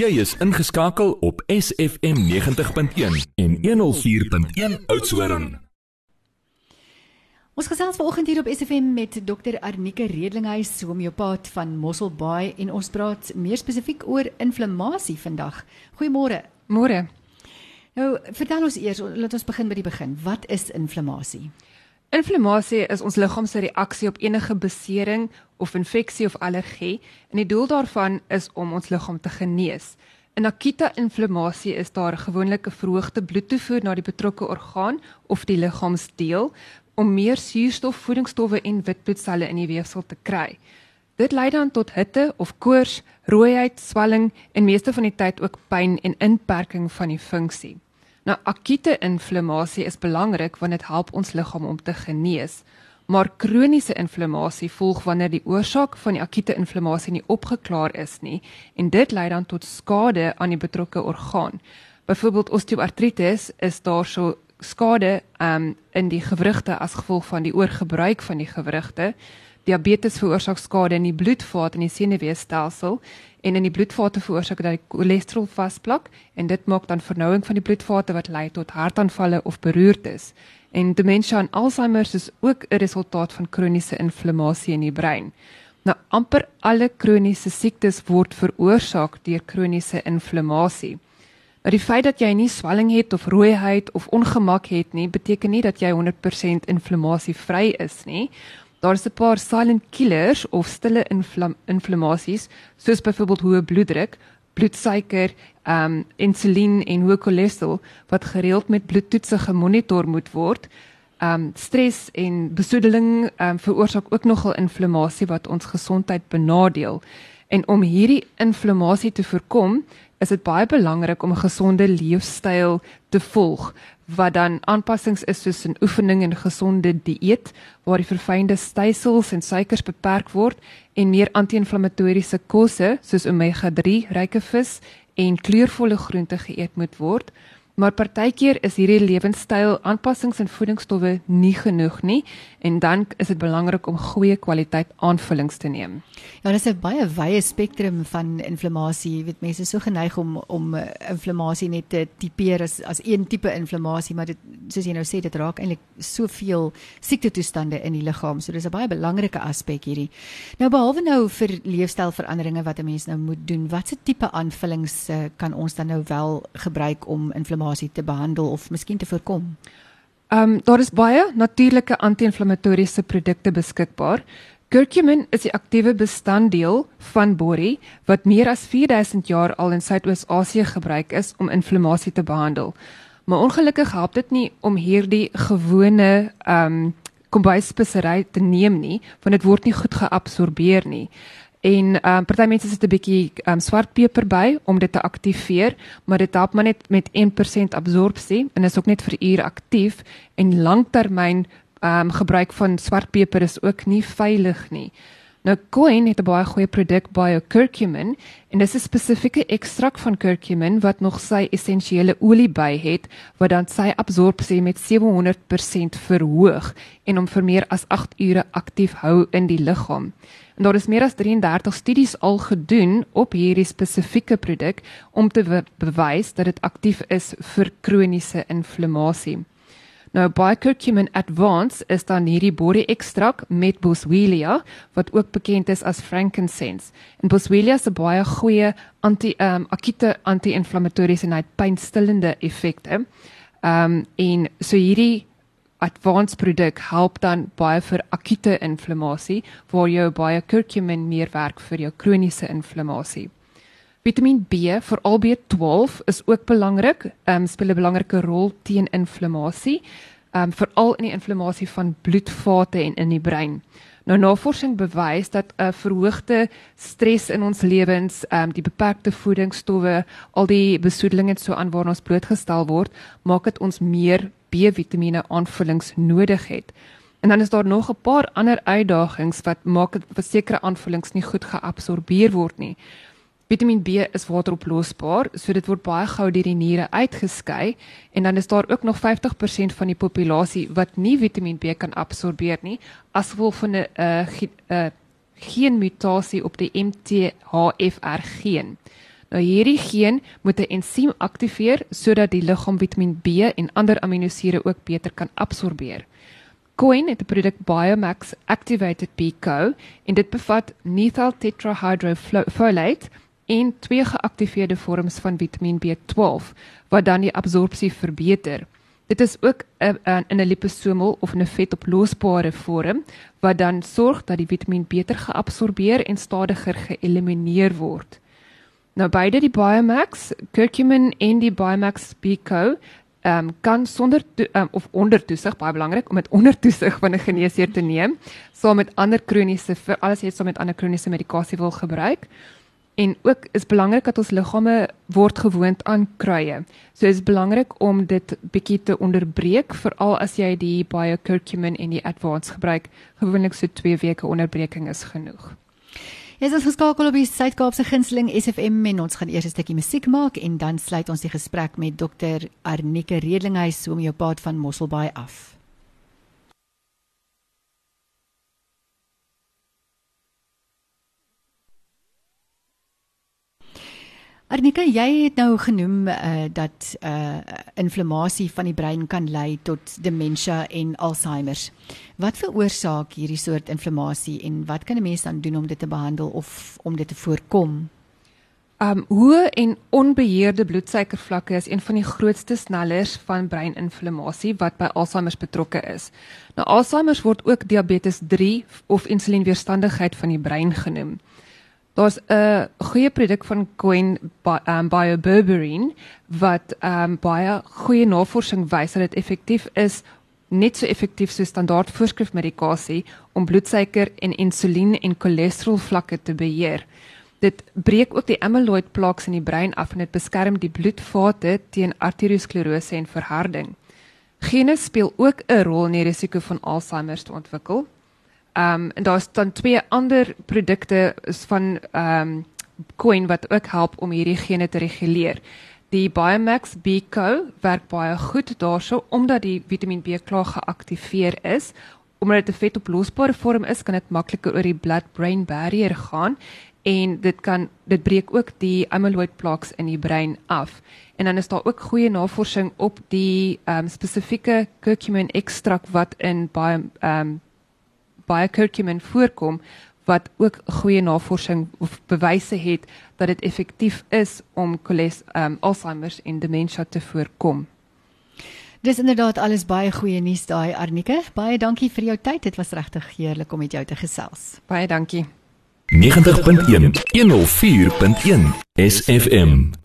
Jy is ingeskakel op SFM 90.1 en 104.1 Oudtshoorn. Ons gesels vanoggend hier op SFM met Dr Arnike Redlinghuis, homeopaat van Mosselbaai en ons praat meer spesifiek oor inflammasie vandag. Goeiemôre. Môre. Nou, vertel ons eers, laat ons begin by die begin. Wat is inflammasie? Inflammasie is ons liggaam se reaksie op enige besering of infeksie of allergie en die doel daarvan is om ons liggaam te genees. In akute inflammasie is daar gewoonlik 'n verhoogde bloedtoevoer na die betrokke orgaan of die liggaamsdeel om meer suurstof, voedingsstowwe en witbloedselle in die weefsel te kry. Dit lei dan tot hitte of koors, rooiheid, swelling en meeste van die tyd ook pyn en inperking van die funksie. Nou akute inflammasie is belangrik want dit help ons liggaam om te genees. Maar kroniese inflammasie volg wanneer die oorsaak van die akute inflammasie nie opgeklaar is nie en dit lei dan tot skade aan die betrokke orgaan. Byvoorbeeld osteoartritis is daar so skade um, in die gewrigte as gevolg van die oorgebruik van die gewrigte. Diabetes veroorsaak skade in die bloedvaat en die senuweestelsel en in die bloedvate veroorsaak dat die cholesterol vasplak en dit maak dan vernouing van die bloedvate wat lei tot hartaanvalle of beroertes. En demensie en Alzheimer is ook 'n resultaat van kroniese inflammasie in die brein. Nou amper alle kroniese siektes word veroorsaak deur kroniese inflammasie. Nou die feit dat jy nie swelling het of rooiheid of ongemak het nie, beteken nie dat jy 100% inflammasie vry is nie. Daar is 'n paar silent killers of stille inflam inflammasies, soos byvoorbeeld hoë bloeddruk, bloedsuiker, ehm um, insulien en hoë cholesterol wat gereeld met bloedtoetse gemonitor moet word. Ehm um, stres en besoedeling ehm um, veroorsaak ook nogal inflammasie wat ons gesondheid benadeel. En om hierdie inflammasie te voorkom, is dit baie belangrik om 'n gesonde leefstyl te volg wat dan aanpassings is soos 'n oefening en gesonde dieet waar die verfynde stysels en suikers beperk word en meer anti-inflammatoriese kosse soos omega-3 ryke vis en kleurvolle groente geëet moet word. Maar partykeer is hierdie lewenstyl aanpassings en voedingsstowwe nie genoeg nie en dan is dit belangrik om goeie kwaliteit aanvullings te neem. Ja, dis 'n baie wye spektrum van inflammasie. Jy weet mense is so geneig om om uh, inflammasie net te tipeer as as een tipe inflammasie, maar dit soos jy nou sê dit raak eintlik soveel siektetoestande in die liggaam. So dis 'n baie belangrike aspek hierdie. Nou behalwe nou vir leefstylveranderinge wat 'n mens nou moet doen, watse tipe aanvullings uh, kan ons dan nou wel gebruik om inflammasie te behandel of miskien te voorkom? Ehm um, daar is baie natuurlike anti-inflammatoriese produkte beskikbaar. Curcumin is die aktiewe bestanddeel van borrie wat meer as 4000 jaar al in Suidoos-Asië gebruik is om inflammasie te behandel. Maar ongelukkig help dit nie om hierdie gewone ehm um, kombuisspesery te neem nie, want dit word nie goed geabsorbeer nie. En ehm um, party mense sit 'n bietjie ehm um, swart peper by om dit te aktiveer, maar dit help maar net met 1% absorpsie en is ook net vir uur aktief en langtermyn ehm um, gebruik van swart peper is ook nie veilig nie. Nou Coin het 'n baie goeie produk BioCurcumin en dis 'n spesifieke ekstrak van curcumin wat nog sy essensiële olie by het wat dan sy absorpsie met 700% verhoog en hom vir meer as 8 ure aktief hou in die liggaam. Daar is meer as 33 studies al gedoen op hierdie spesifieke produk om te be bewys dat dit aktief is vir kroniese inflammasie. Nou Bicurcumin Advance is dan hierdie body ekstrak met Boswellia wat ook bekend is as frankincense. En Boswellia se baie goeie anti um, akute anti-inflammatoriese en pynstillende effekte. Ehm um, en so hierdie advanced produk help dan baie vir akute inflammasie waar jou baie curcumin meer werk vir jou kroniese inflammasie. Vitamiin B, veral B12 is ook belangrik, ehm um, speel 'n belangrike rol teen inflammasie, ehm um, veral in die inflammasie van bloedvate en in die brein. Nou navorsing bewys dat 'n uh, verhoogde stres in ons lewens, ehm um, die beperkte voedingsstowwe, al die besoedeling en so aan waarna ons blootgestel word, maak dit ons meer B-vitamiene aanvullings nodig het. En dan is daar nog 'n paar ander uitdagings wat maak dat sekere aanvullings nie goed geabsorbeer word nie. Vitamiin B is wateroplosbaar, so dit word baie gou deur die niere uitgeskei en dan is daar ook nog 50% van die populasie wat nie Vitamiin B kan absorbeer nie as gevolg van 'n uh, uh, geen mutasie op die MTHFR geen. Nou hierdie geen moet 'n ensiem aktiveer sodat die liggaam Vitamiin B en ander aminosure ook beter kan absorbeer. Coin het 'n produk Biomax Activated Pico en dit bevat methyl tetrahydrofolate en twee geaktiveerde vorms van Vitamiin B12 wat dan die absorpsie verbeter. Dit is ook 'n in 'n liposomal of 'n vetoplosbare vorm wat dan sorg dat die vitamien beter geabsorbeer en stadiger geëlimineer word. Nou beide die Biomax, curcumin en die Biomax Pico ehm um, kan sonder um, of onder toesig baie belangrik om dit onder toesig van 'n geneesheer te neem saam met ander kroniese vir alles jy saam met ander kroniese medikasie wil gebruik. En ook is belangrik dat ons liggame word gewoond aan kruie. So is belangrik om dit bietjie te onderbreek veral as jy die biocurcumin en die advance gebruik. Gewoonlik so 2 weke onderbreking is genoeg. Ons is geskakel op die Suid-Kaapse gunsteling SFM en ons gaan eers 'n stukkie musiek maak en dan sluit ons die gesprek met Dr Arnike Redlinghuis om jou pad van Mosselbaai af. Arnika, jy het nou genoem uh, dat uh inflammasie van die brein kan lei tot demensie en Alzheimer. Wat veroorsaak hierdie soort inflammasie en wat kan 'n mens dan doen om dit te behandel of om dit te voorkom? Um hoë en onbeheerde bloedsuikervlakke is een van die grootste snellers van breininflammasie wat by Alzheimer betrokke is. Nou Alzheimer word ook diabetes 3 of insulienweerstandigheid van die brein genoem. Daar's 'n goeie produk van Coin um, BioBerberine wat um, baie goeie navorsing wys dat dit effektief is net so effektief so standaard voorskrifmedikasie om bloedsuiker en insulien en cholesterol vlakke te beheer. Dit breek ook die amyloid plaques in die brein af en dit beskerm die bloedvate teen arteriosklerose en verharding. Gene speel ook 'n rol in die risiko van Alzheimer te ontwikkel. Ehm um, en daar's dan twee ander produkte is van ehm um, Coin wat ook help om hierdie gene te reguleer. Die Biomax Bco werk baie goed daarso omdat die Vitamiin B klaar geaktiveer is. Omdat dit 'n vetoplosbare vorm is, kan dit makliker oor die blood-brain barrier gaan en dit kan dit breek ook die amyloid plaques in die brein af. En dan is daar ook goeie navorsing op die ehm um, spesifieke curcumin ekstrakt wat in baie ehm um, baie curcumin voorkom wat ook goeie navorsing of bewyse het dat dit effektief is om koles um, Alzheimer en demensie te voorkom. Dis inderdaad alles baie goeie nuus daai Arnike. Baie dankie vir jou tyd. Dit was regtig heerlik om met jou te gesels. Baie dankie. 90.1 104.1 SFM